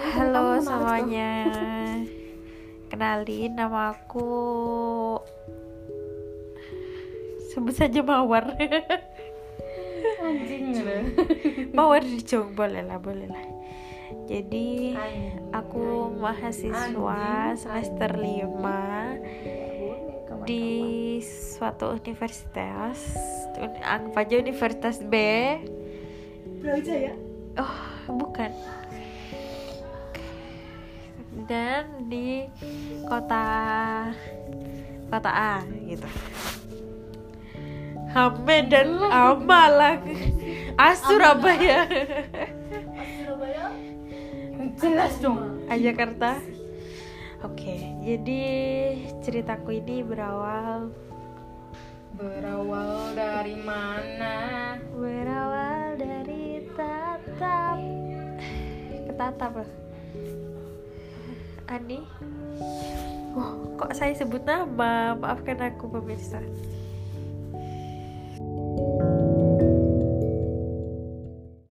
Halo semuanya. Kenalin nama aku sebut saja Mawar. Anjing. Mawar di boleh lah, boleh lah. Jadi aku mahasiswa semester. 5 di suatu universitas. Uni- Anggap aja Universitas B. Brawijaya. Oh, bukan. Dan di kota kota A gitu. Hamed dan Amalang. Ah, Surabaya. Surabaya. Jelas dong. Ah, Jakarta. Oke, jadi ceritaku ini berawal Berawal dari mana? berawal dari tatap ketatap loh. Ani. Oh, kok saya sebut nama? Maafkan aku pemirsa